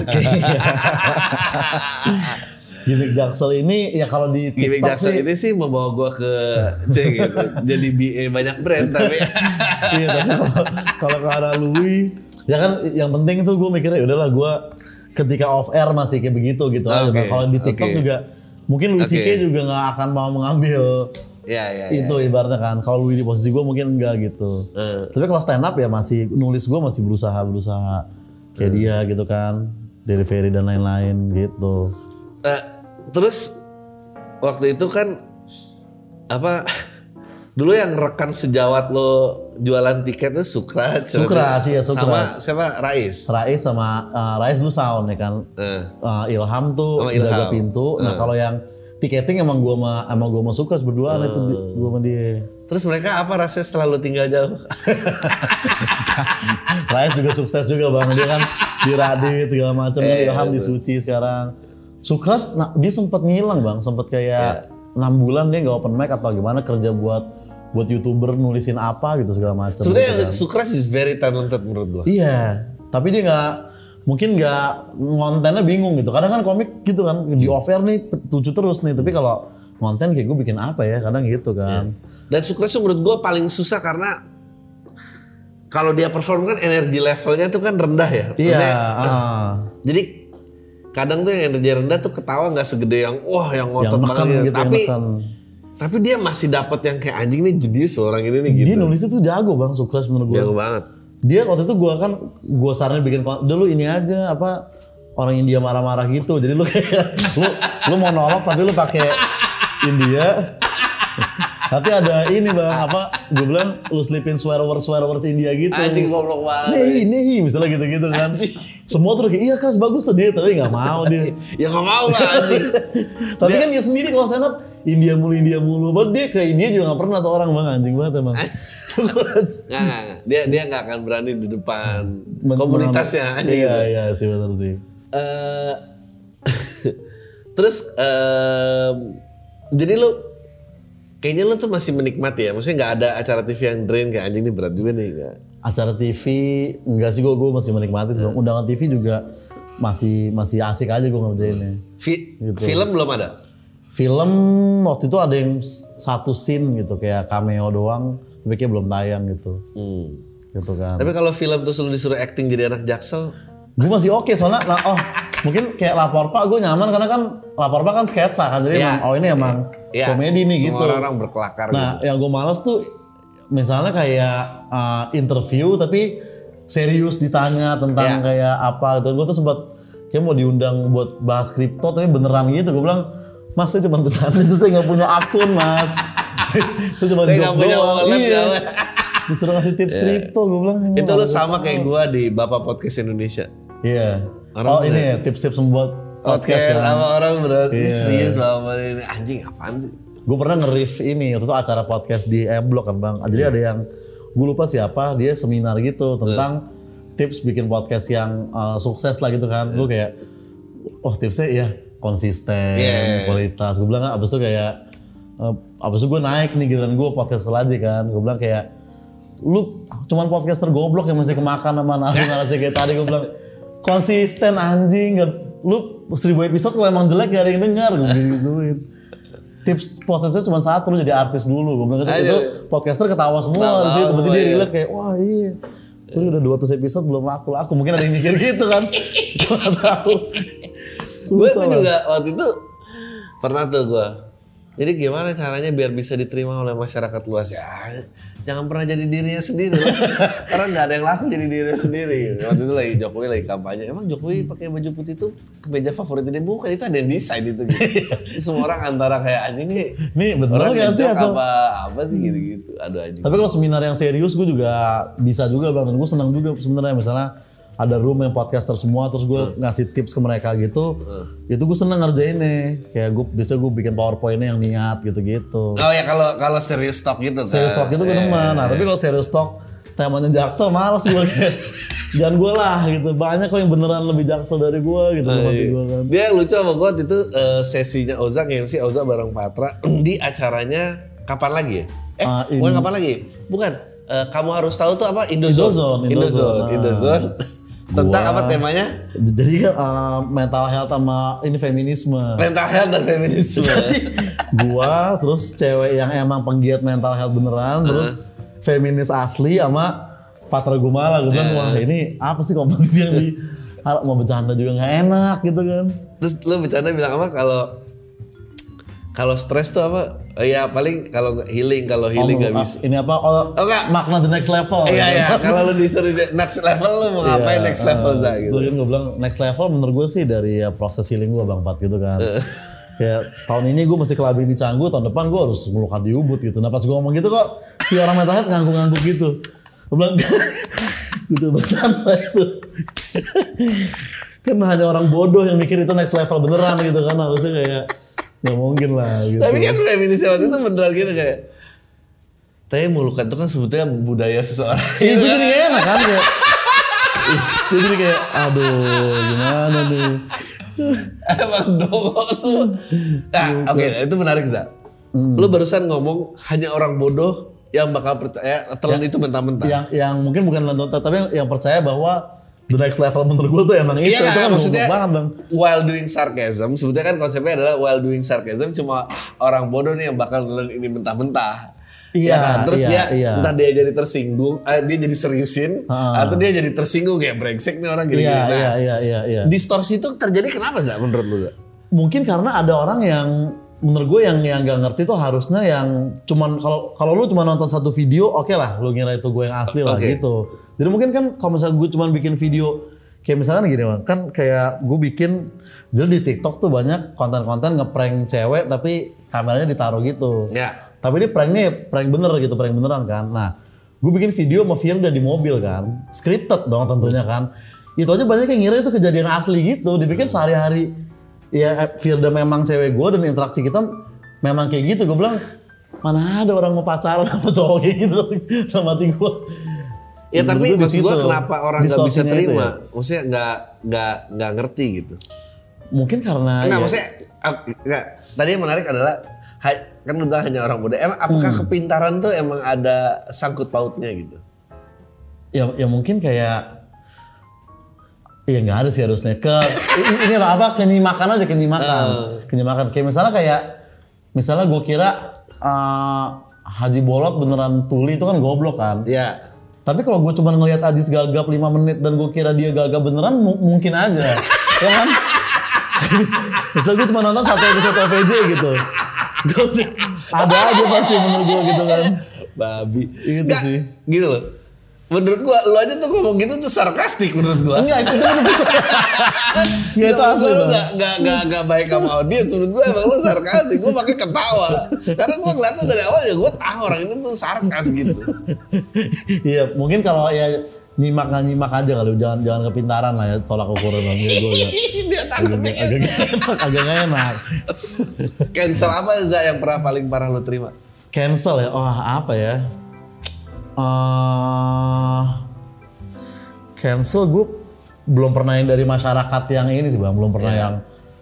Gimmick Jaksel ini ya kalau di gimmick TikTok Jaksel sih ini sih membawa gua ke C gitu. jadi BA banyak brand tapi iya tapi kalau kalau ke arah Louis ya kan yang penting itu gue mikirnya ya udahlah gue ketika off air masih kayak begitu gitu aja Oke, Bang. kalau di TikTok oke. juga mungkin Louis. CK juga nggak akan mau mengambil ya ya. ya. itu ibaratnya kan kalau Louis di posisi gue mungkin enggak gitu Eh, tapi kalau stand up ya masih nulis gue masih berusaha berusaha kayak dia gitu kan delivery dan lain-lain gitu eh, terus waktu itu kan apa dulu yang rekan sejawat lo jualan tiket tuh Sukra Sukra sih ya, sama Sukra. siapa Rais Rais sama uh, Rais dulu sound ya kan. Eh. Uh, Ilham tuh Sama Ilham. jaga pintu. Nah Eh. kalau yang tiketing emang gua sama emang gua sama Sukras berduaan itu di- Eh. gua sama dia. terus mereka apa rasanya setelah lo tinggal jauh Rais juga sukses juga bang. Dia kan di Radit segala macam. Eh, Ilham di betul. Suci sekarang. Sukras nah, dia sempat ngilang bang. Sempat kayak enam bulan dia nggak open mic atau gimana kerja buat buat youtuber nulisin apa gitu segala macam. sebenarnya gitu kan. Sukras is very talented menurut gua Iya, tapi dia nggak mungkin nggak ngontennya bingung gitu. Kadang kan komik gitu kan di offer nih tujuh terus nih. Tapi kalau konten kayak gue bikin apa ya? Kadang gitu kan. dan Sukras tuh menurut gua paling susah karena kalau dia perform kan energi levelnya tuh kan rendah ya Iya. Maksudnya, ah. jadi kadang tuh yang energi rendah tuh ketawa nggak segede yang wah yang yang ngotot neken banget gitu, gitu. yang tapi tapi dia masih dapat yang kayak anjing nih jenius loh orang ini nih gitu Dia nulisnya tuh jago bang, sukses menurut gue. jago banget Dia waktu itu gue kan gue saranin bikin dulu ini aja apa orang India marah-marah gitu. Jadi lu kayak lu lu mau nolok tapi lu pakai India. Tapi ada ini bang apa? Gue bilang lu selipin swear words swear words India gitu. anjing goblok banget Nih, nih, misalnya gitu-gitu kan. Anjing. Semua tuh kayak, iya kan bagus tuh dia, tapi nggak mau dia. ya nggak mau lah anjing tapi kan dia sendiri kalau stand up, India mulu, India mulu. Bahkan dia ke India juga nggak pernah tuh orang bang, anjing banget emang. nggak nggak nggak. dia dia nggak akan berani di depan Men- komunitasnya anjing Iya, gitu. iya sih benar sih. Eh, terus jadi lu kayaknya lu tuh masih menikmati ya. Maksudnya nggak ada acara TV yang drain kayak anjing ini berat juga nih nggak. Acara TV enggak sih gue gue masih menikmati. Iya. Undangan TV juga masih masih asik aja gue ngerjainnya. Fi- Gitu. Film belum ada. Film waktu itu ada yang satu scene gitu kayak cameo doang, tapi kayak belum tayang gitu. Hmm. Gitu kan. Tapi kalau film terus lu disuruh acting jadi anak jaksel, Gue masih oke soalnya lah, oh mungkin kayak lapor pak gue nyaman karena kan lapor pak kan sketsa kan jadi Iya. emang oh ini emang ya komedi nih semua gitu. orang berkelakar Nah yang gue males tuh misalnya kayak uh, interview tapi serius ditanya tentang Iya. kayak apa gitu. Gue tuh sempat kayak mau diundang buat bahas kripto tapi beneran gitu. Gue bilang mas saya cuma bercanda itu saya nggak punya akun mas. itu cuma Saya nggak punya wallet, Iya. ya. Disuruh ngasih tips kripto gue bilang. gitu. Itu lu sama kayak gua di Bapak Podcast Indonesia. Iya. Orang oh ini ya tips-tips membuat podcast kan. sama orang berarti Iya. serius Bapak ini anjing apaan sih? Gue pernah nge-riff ini waktu itu acara podcast di M Block kan bang. Jadi ada yang gue lupa siapa dia seminar gitu tentang tips bikin podcast yang uh, sukses lah gitu kan. Gue kayak, oh tipsnya ya konsisten, Iya. kualitas. Gue bilang abis itu kayak, uh, abis itu gue naik nih giliran gue podcast aja kan. Gue bilang kayak, lu cuman podcaster goblok yang masih kemakan sama narasi-narasi kayak tadi gue bilang konsisten anjing nggak lu seribu episode kalau emang jelek gak ada yang denger gue gituin tips podcastnya cuma satu lu jadi artis dulu. Gue bilang gitu itu podcaster ketawa semua di situ berarti dia iya. relate kayak wah iya. Lu udah 200 episode belum laku laku mungkin ada yang mikir gitu kan. Gue gak tahu. Gue tuh juga waktu itu pernah tuh gue. Jadi gimana caranya biar bisa diterima oleh masyarakat luas ya? Jangan pernah jadi dirinya sendiri. Karena nggak ada yang laku jadi dirinya sendiri. Waktu itu lagi Jokowi lagi kampanye. Emang Jokowi pakai baju putih itu kemeja favorit dia bukan itu ada yang desain itu gitu. Terus semua orang antara kayak anjing nih. Nih, bener orang nggak sih atau- apa apa sih gitu-gitu. Aduh anjing. Tapi kalau seminar yang serius gue juga bisa juga bang dan gue senang juga sebenarnya misalnya ada room yang podcaster semua terus gue Hmm. ngasih tips ke mereka gitu itu gue seneng ngerjainnya kayak gue bisa gue bikin powerpointnya yang niat gitu-gitu Oh ya kalau kalau serius talk gitu kan. serius talk itu gue Eh, demen nah tapi kalau serius talk temanya jaksel malas gue kayak jangan gue lah gitu banyak kok yang beneran lebih jaksel dari gue gitu maksud iya. gue kan Dia lucu sama gue itu eh, sesinya Ozak MC Ozak bareng Patra di acaranya kapan lagi ya? Eh, Ah, ini- bukan kapan lagi? Bukan. Eh, kamu harus tahu tuh apa Indozone. Indozone, Indozone. Indozone. Indozone. Tentang apa temanya? jadi uh, mental health sama ini feminisme. Mental health dan feminisme. gua terus cewek yang emang penggiat mental health beneran terus feminis asli sama Patra Gumala gue bilang wah ini apa sih komposisi yang di mau bercanda juga nggak enak gitu kan. Terus lu bercanda bilang apa? Kalau kalau stres tuh apa? Oh, ya paling kalau healing, kalau healing Oh, nggak bisa. ini apa oh, Oh enggak. makna the next level Iya ya, kalau lu disuruh di- next level lu mau ngapain Iya, next level eh, Zak gitu. Terus kan gue bilang next level menurut gue sih dari ya, proses healing gue bang Pat gitu kan. Eh. Kayak tahun ini gue mesti kelabing di Canggu, tahun depan gue harus melukat di Ubud gitu. Nah pas gue ngomong gitu kok si orang mental health ngangguk-ngangguk gitu. Gue bilang gitu bercanda itu. kan hanya orang bodoh yang mikir itu next level beneran gitu kan harusnya kayak ya mungkin lah gitu. Tapi kan feminis waktu itu beneran gitu kayak tapi mulukan itu kan sebetulnya budaya seseorang. Iya, gue jadi gak enak kan kayak. Jadi kayak, aduh gimana nih. Emang dongo semua. Nah, oke, itu menarik Zak. Lu barusan ngomong hanya orang bodoh yang bakal percaya telan itu mentah-mentah. yang yang mungkin bukan nonton tapi yang, yang percaya bahwa the next level menurut gue tuh emang itu Iya itu kan, kan maksudnya banget bang while doing sarcasm, sebetulnya kan konsepnya adalah while doing sarcasm cuma orang bodoh nih yang bakal nelen ini mentah-mentah. Iya, Ya kan? Terus iya, dia iya. entah dia jadi tersinggung, eh, dia jadi seriusin, Ha. atau dia jadi tersinggung kayak brengsek nih orang gini-gini. iya Nah, iya iya iya iya Distorsi itu terjadi kenapa Zak menurut lu mungkin karena ada orang yang menurut gue yang yang gak ngerti tuh harusnya yang cuman kalau kalau lu cuma nonton satu video oke lah lu ngira itu gue yang asli lah Oke. gitu jadi mungkin kan kalau misalnya gue cuma bikin video kayak misalkan gini bang kan kayak gue bikin jadi di TikTok tuh banyak konten-konten ngeprank cewek tapi kameranya ditaruh gitu Ya. Tapi ini pranknya prank bener gitu, prank beneran kan. Nah, gue bikin video sama Firda di mobil kan. Scripted dong tentunya kan. Itu aja banyak yang ngira itu kejadian asli gitu. Dipikir sehari-hari ya Firda memang cewek gue dan interaksi kita memang kayak gitu. Gue bilang, mana ada orang mau pacaran sama cowok kayak gitu sama hati gue. Ya tapi gue di maksud situ, kenapa orang nggak bisa terima? ya. Maksudnya nggak nggak nggak ngerti gitu. Mungkin karena Enggak, ya, maksudnya ah, enggak. Tadi yang menarik adalah Ha- kan lu bilang hanya orang muda. Emang apakah Hmm. kepintaran tuh emang ada sangkut pautnya gitu? ya ya mungkin kayak Iya nggak ada sih harusnya. Ke ini apa? Apa kenyimakan aja kenyimakan kenyimakan kayak misalnya kayak misalnya gue kira eh, Haji Bolot beneran tuli itu kan goblok kan? Ya. tapi kalau gue cuma ngelihat Ajis gagap 5 menit dan gue kira dia gagap beneran mu- mungkin aja. Ya kan? Misalnya gue cuma nonton satu episode OVJ gitu. Ada aja pasti menurut gue gitu kan. Babi. Gitu Nggak, sih. Gitu loh. Menurut gua lu aja tuh ngomong gitu tuh sarkastik menurut gua. enggak itu tuh Nggak, itu gua lu gak, gak, gak, gak baik sama audiens Menurut gua emang lu sarkastik Gua pakai ketawa Karena gua ngeliatnya dari awal ya Gua tahu orang ini tuh sarkas gitu Iya, mungkin kalau ya nyimak nggak nyimak aja kali, jangan jangan kepintaran lah ya tolak ukurnya bang. Gue ya. Dia takutnya Agak enak, agak enak. Cancel apa Za yang pernah paling parah lu terima? Cancel ya, oh apa ya? Eh cancel gue belum pernah yang dari masyarakat yang ini sih bang, belum pernah Iya. yang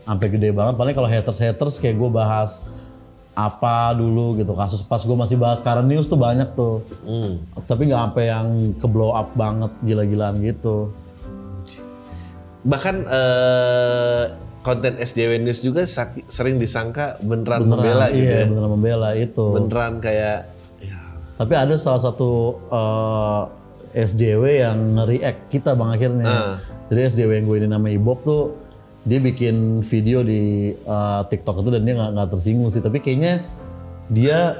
sampai gede banget. Paling kalau haters haters kayak gue bahas apa dulu gitu kasus pas gue masih bahas current news tuh banyak tuh Hmm. tapi nggak sampai yang ke blow up banget gila-gilaan gitu Bahkan eh, konten SJW News juga sering disangka beneran, membela gitu iya, ya. beneran membela itu. Beneran kayak ya, Tapi ada salah satu eh, SJW yang nge-react kita bang akhirnya. Ah. Jadi SJW yang gue ini nama Ibob tuh dia bikin video di eh, TikTok itu dan dia nggak nggak tersinggung sih. Tapi kayaknya dia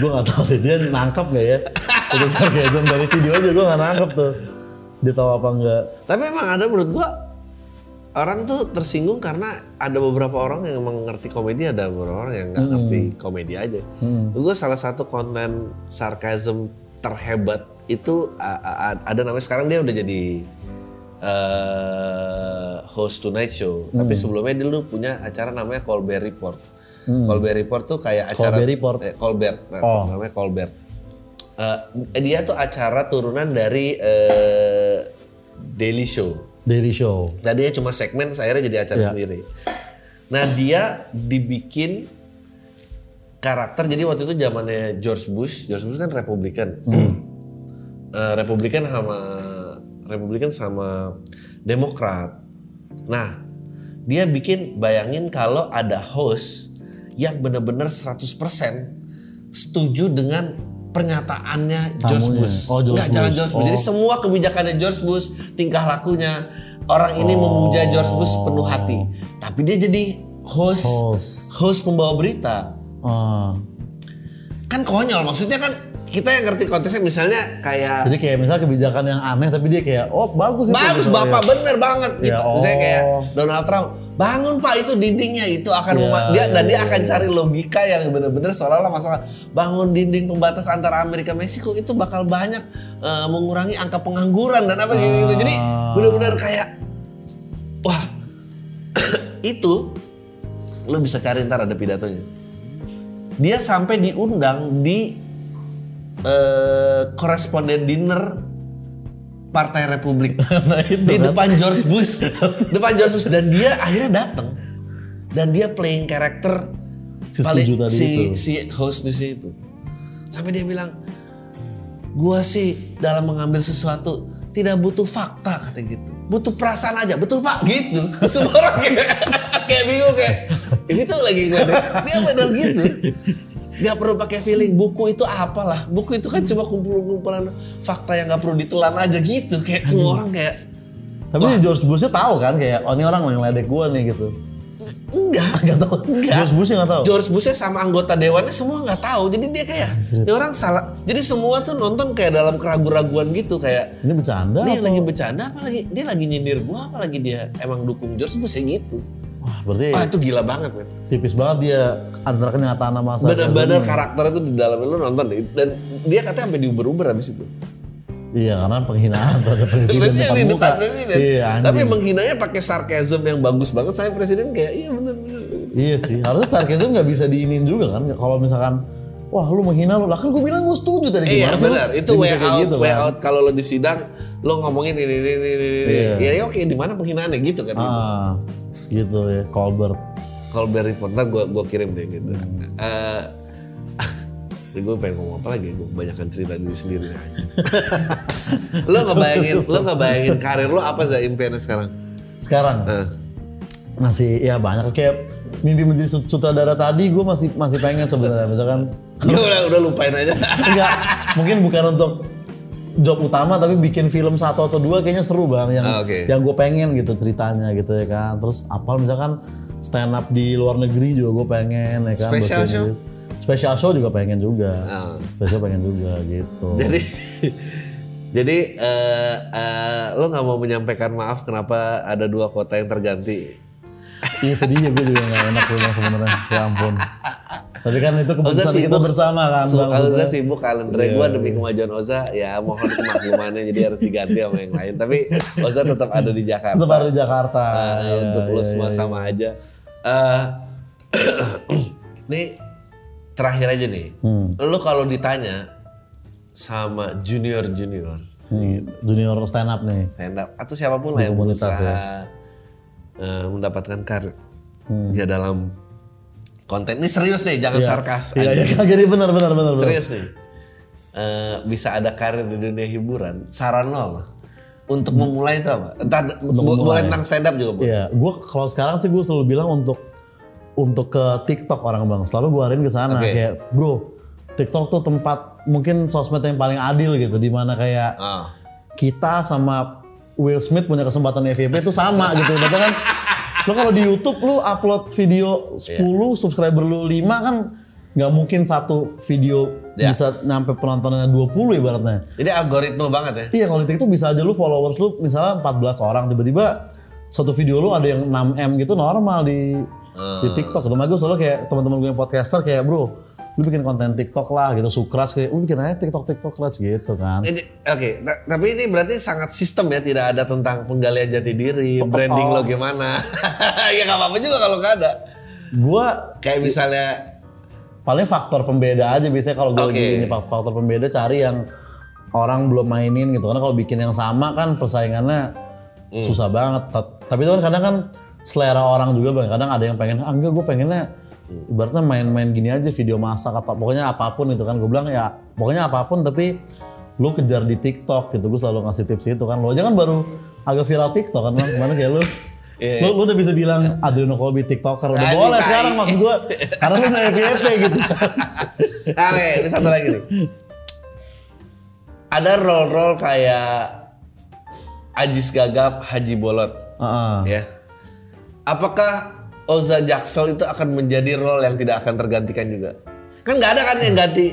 gue nggak tahu sih dia nangkap nggak ya. Itu sarcasm dari video aja gue nggak nangkep tuh. Dia tahu apa enggak? Tapi emang ada menurut gua orang tuh tersinggung karena ada beberapa orang yang emang ngerti komedi, ada beberapa orang yang nggak ngerti komedi aja. Hmm. Gua salah satu konten sarkasm terhebat itu ada namanya sekarang dia udah jadi eh, host Tonight Show. Tapi sebelumnya dia dulu punya acara namanya Colbert Report. Colbert Report tuh kayak acara Colbert Report? eh, Colbert, nah, Oh. namanya Colbert. Eh, dia tuh acara turunan dari eh, Daily Show. Daily Show. Tadinya cuma segmen, akhirnya jadi acara Iya. sendiri. Nah dia dibikin karakter, jadi waktu itu zamannya George Bush, George Bush kan Republikan, Eh, Republikan sama Republikan sama Demokrat. Nah dia bikin bayangin kalau ada host yang benar-benar 100% setuju dengan pernyataannya George Tamunya. Bush. Oh, George Nggak, jalan. George Bush. Jadi Oh. semua kebijakannya George Bush, tingkah lakunya orang ini memuja George Bush penuh hati. Tapi dia jadi host, Host. host pembawa berita. Ah. Kan konyol maksudnya kan kita yang ngerti konteksnya misalnya kayak Jadi kayak misalnya kebijakan yang aneh tapi dia kayak oh bagus itu bagus gitu, bapak ya. bener banget gitu. Ya, Misalnya kayak oh. Donald Trump bangun pak itu dindingnya itu akan Ya, dia dan ya, dia ya, akan ya. cari logika yang bener-bener seolah-olah masuk akal. bangun dinding pembatas antara Amerika Meksiko itu bakal banyak eh, mengurangi angka pengangguran dan apa gitu, gitu. Jadi Ah. bener-bener kayak wah itu lo bisa cari ntar ada pidatonya. Dia sampai diundang di eh, koresponden dinner Partai Republik. Nah itu di kan. depan George Bush, depan George Bush. Dan dia akhirnya datang. Dan dia playing karakter Si tadi si itu. si host newsnya itu sampai dia bilang gua sih dalam mengambil sesuatu tidak butuh fakta kata gitu. Butuh perasaan aja. Betul pak. Gitu. Semua orang kayak kayak bingung kayak ini tuh lagi ngeliat dia benar gitu nggak perlu pakai feeling buku itu apalah buku itu kan cuma kumpulan-kumpulan fakta yang nggak perlu ditelan aja gitu kayak semua orang kayak Tapi si George Bush-nya tahu kan kayak oh ini orang yang ngeledek gua nih gitu. enggak Enggak tahu. Enggak. George Bush nggak tahu. George Bush sama anggota dewannya semua nggak tahu. Jadi dia kayak ini orang salah. Jadi semua tuh nonton kayak dalam keraguan-raguan gitu kayak Ini bercanda dia atau? lagi bercanda apa lagi dia lagi nyindir gua apa lagi dia emang dukung George Bush ya gitu. Wah, berarti Wah itu gila banget men. tipis banget dia antara kenyataan sama sarkasm. Bener-bener karakter itu di dalamnya lu nonton deh. Dan dia katanya sampai diuber-uber abis itu. Iya, karena penghinaan terhadap presiden depan di muka. depan presiden. Iya, anjing. Tapi menghinanya pakai sarcasm yang bagus banget. Saya presiden kayak iya bener-bener. Iya sih, harusnya sarkasm nggak bisa diinin juga kan. Kalau misalkan, wah lu menghina lu, lah kan gue bilang gue setuju tadi Iya gimana lu? benar, itu way out, gitu way kan. out kalau lo di sidang lo ngomongin ini ini ini ini. ini. Iya. Ya, ya oke di mana penghinaannya gitu kan. Ah, gitu ya, Colbert. Colbert Report ntar gue gue kirim deh gitu. Eh, gue pengen ngomong apa lagi? Gue kebanyakan cerita diri sendiri. lo nggak bayangin, lo nggak bayangin karir lo apa sih impiannya sekarang? Sekarang Eh, masih ya banyak kayak mimpi menjadi sut- sutradara tadi gue masih masih pengen sebenarnya misalkan ya udah udah lupain aja. enggak mungkin bukan untuk job utama tapi bikin film satu atau dua kayaknya seru bang yang Ah, oke. yang gue pengen gitu ceritanya gitu ya kan terus apal misalkan stand up di luar negeri juga gue pengen ya kan Special show? Special show juga pengen juga Ah. special pengen juga gitu Jadi jadi eh, eh, lo nggak mau menyampaikan maaf kenapa ada dua kota yang terganti? Iya, itu dia gue juga gak enak bilang sebenarnya ya ampun tapi kan itu keputusan sibuk. kita bersama kan So, Bang. Oza sibuk kalender gue demi kemajuan Oza ya mohon kemaklumannya jadi harus diganti sama yang lain tapi Oza tetap ada di Jakarta tetap ada di Jakarta Nah, Iya, untuk lo iya, semua iya, sama aja Eh, nih terakhir aja nih Hmm. lo kalau ditanya sama junior junior Nih, junior stand up nih stand up atau siapa pun lah yang berusaha ya. eh, mendapatkan karir Hmm. dia dalam konten ini serius nih jangan sarkas Iya, aja. iya, kagak benar benar benar. benar. serius nih Eh, bisa ada karir di dunia hiburan saran lo apa untuk memulai itu apa entah bo- boleh tentang stand up juga bu Iya, gue kalau sekarang sih gue selalu bilang untuk untuk ke TikTok orang bang, selalu gue arahin ke sana Oke. kayak bro, TikTok tuh tempat mungkin sosmed yang paling adil gitu, di mana kayak Ah. kita sama Will Smith punya kesempatan FYP itu sama gitu, Berarti kan lo kalau di YouTube lu upload video 10, subscriber lu 5 kan nggak mungkin satu video Iya. bisa nyampe penontonnya 20 ibaratnya. jadi algoritma banget ya Iya kalau di TikTok bisa aja lu followers lu misalnya 14 orang tiba-tiba satu video lu ada yang 6 M gitu normal di di TikTok. Temen gue selalu kayak teman-teman gue yang podcaster kayak bro lu bikin konten TikTok lah gitu sukras kayak lu bikin aja TikTok TikTok Raj gitu kan. Oke, ta- tapi ini berarti sangat sistem ya, tidak ada tentang penggalian jati diri, branding lo gimana. ya nggak apa-apa juga kalau nggak ada. Gua Kayak misalnya, paling faktor pembeda aja biasanya kalau gue lagi ini fak- faktor pembeda cari yang orang belum mainin gitu karena kalau bikin yang sama kan persaingannya Hmm. susah banget Ta- tapi itu kan kadang kan selera orang juga bang kadang ada yang pengen ah enggak gue pengennya. Ibaratnya main-main gini aja video masak atau pokoknya apa pun itu kan. Gue bilang ya pokoknya apa pun tapi lu kejar di TikTok gitu. Gue selalu ngasih tips itu kan. Lo aja kan baru agak viral TikTok kan bang ke mana kayak lu? Iya. lu, lu udah bisa bilang Adriano Colby TikToker. Udah Tadi, boleh sekarang maksud gue karena lu udah FYP gitu. Ah, oke, ini satu lagi nih. Ada role-role kayak Ajis Gagap, Haji Bolot, Heeh. ya. Apakah Oza Jaksel itu akan menjadi role yang tidak akan tergantikan juga? Kan nggak ada kan yang ganti.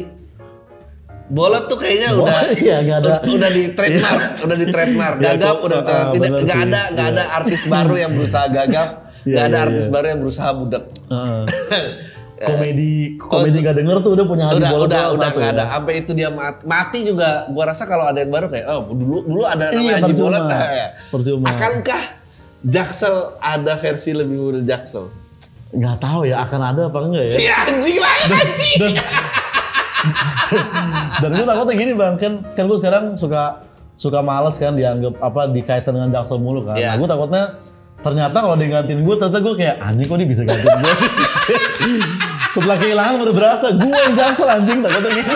Bolot tuh kayaknya Bolot, udah iya, nggak ada. udah, udah di trademark, udah di trademark. Iya, Gagap kok, udah ah, tidak nggak ada nggak Iya. ada artis baru yang berusaha gagap, Iya, nggak ada iya, artis iya. baru yang berusaha budak. Heeh. komedi komedi Oh, gak denger tuh udah punya Hadi udah Bolot udah udah nggak ya. ada sampai itu dia mati, mati juga gua rasa kalau ada yang baru kayak oh dulu dulu ada namanya Iya, Haji. Bolot nah, ya. Percuma. akankah Jaksel ada versi lebih muda Jaksel? Nggak tahu ya akan ada apa enggak ya? Si anjing lah anjing! dan gue takutnya gini bang. Kan kan gue sekarang suka suka males kan dianggap apa dikaitan dengan Jaksel mulu kan. Iya. nah, gue takutnya ternyata kalau dia gantiin gue ternyata gue kayak anjing kok dia bisa gantiin gue setelah kehilangan baru berasa gue yang Jaksel anjing takutnya gitu.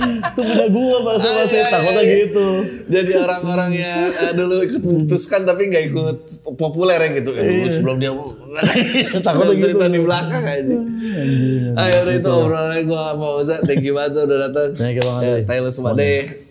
Itu punya gue bahasa bahasa Iya, iya, takutnya iya. gitu. Jadi orang-orang yang eh, dulu ikut memutuskan tapi nggak ikut populer ya gitu. Ya dulu sebelum dia Takutnya gitu. cerita di belakang aja ayo udah itu obrolannya gua sama Oza thank you banget udah datang. Thank you banget, Eh. Taylor semua deh